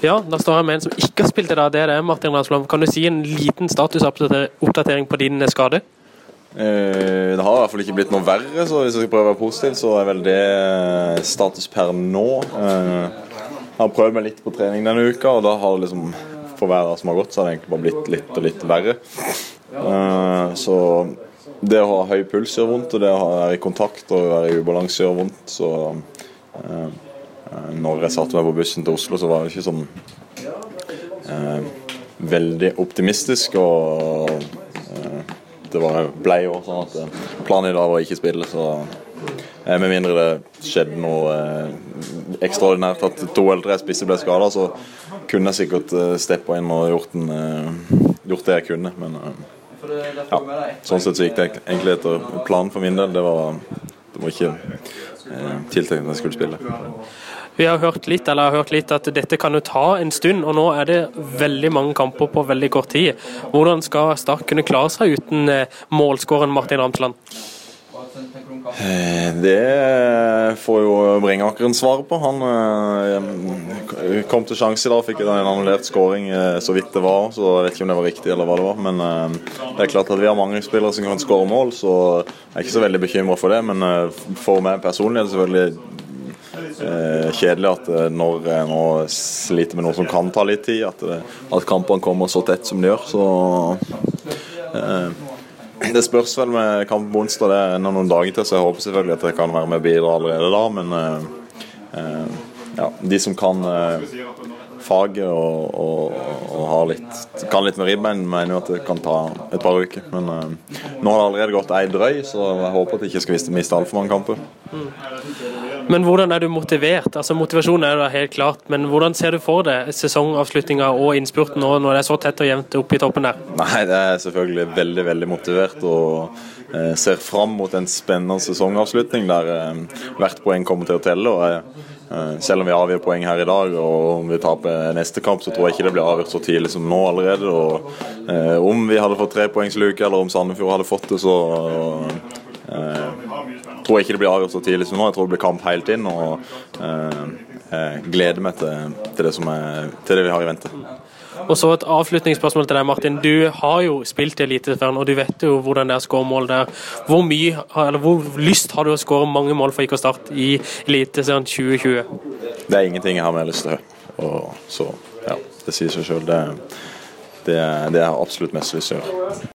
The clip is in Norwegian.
Ja, da står jeg med en som ikke har spilt i dag. Det er det, Martin Ransblom. Kan du si en liten statusoppdatering på din skade? Uh, det har i hvert fall ikke blitt noe verre, så hvis jeg skal prøve å være positiv, så er vel det eh, status per nå. Uh, jeg har prøvd meg litt på trening denne uka, og da har det liksom for hver dag som har gått, så har det egentlig bare blitt litt og litt verre. Så det å ha høy puls gjør vondt, og det å være i kontakt og være i ubalanse gjør vondt. Så når jeg satte meg på bussen til Oslo, så var jeg ikke sånn veldig optimistisk. og det var, ble jo sånn at eh, planen i dag var ikke spille, så eh, med mindre det skjedde noe eh, ekstraordinært, at to eller tre spisser ble skada, så kunne jeg sikkert eh, steppa inn og gjort, en, eh, gjort, det jeg kunne. Men eh, ja, sånn sett så gikk det egentlig etter planen for min del. Det var, det var ikke eh, tiltenkt at jeg skulle spille. Vi har hørt litt, eller har hørt litt at dette kan jo ta en stund, og nå er det veldig mange kamper på veldig kort tid. Hvordan skal Start kunne klare seg uten målskåren Martin Ramsland? Eh, det får jo Bringakeren svaret på. Han eh, kom til sjanse i dag, fikk en annullert skåring så vidt det var. Så jeg vet ikke om det var riktig eller hva det var. Men det er klart at vi har mange spillere som kan skåre mål, så jeg er ikke så veldig bekymra for det. Men for meg personlig er det selvfølgelig eh, kjedelig at eh, når jeg nå sliter med noe som kan ta litt tid, at, det, at kampene kommer så tett som de gjør. Så eh, det spørs vel med kampen på onsdag. Det er ennå noen dager til, så jeg håper selvfølgelig at jeg kan være med og bidra allerede da. Men eh, eh ja, de som kan eh, faget og, og, og litt, kan litt med ribbein, mener jo at det kan ta et par uker. Men eh, nå har det allerede gått ei drøy, så jeg håper at jeg ikke skal miste altfor mange kamper. Mm. Men hvordan er du motivert? Altså Motivasjonen er jo helt klart, men hvordan ser du for deg sesongavslutninga og innspurten nå når det er så tett og jevnt oppe i toppen der? Nei, det er selvfølgelig veldig, veldig motivert og eh, ser fram mot en spennende sesongavslutning der eh, hvert poeng kommer til å telle. og eh, selv om vi avgir poeng her i dag og om vi taper neste kamp, så tror jeg ikke det blir avgjort så tidlig som nå allerede. Og Om vi hadde fått trepoengsluke eller om Sandefjord hadde fått det, så tror jeg ikke det blir avgjort så tidlig som nå. Jeg tror det blir kamp helt inn. og eh, jeg gleder meg til, til, det er, til, det vi har i vente. Og så Et avslutningsspørsmål til deg, Martin. Du har jo spilt i Eliteserien, og du vet jo hvordan det er å skåre mål der. Hvor, mye, eller hvor lyst har du å skåre mange mål for ikke å starte i Eliteserien 2020? Det er ingenting jeg har mer lyst til. Og så, ja, Det sier seg sjøl. Det, det, det er absolutt mest lyst til å gjøre.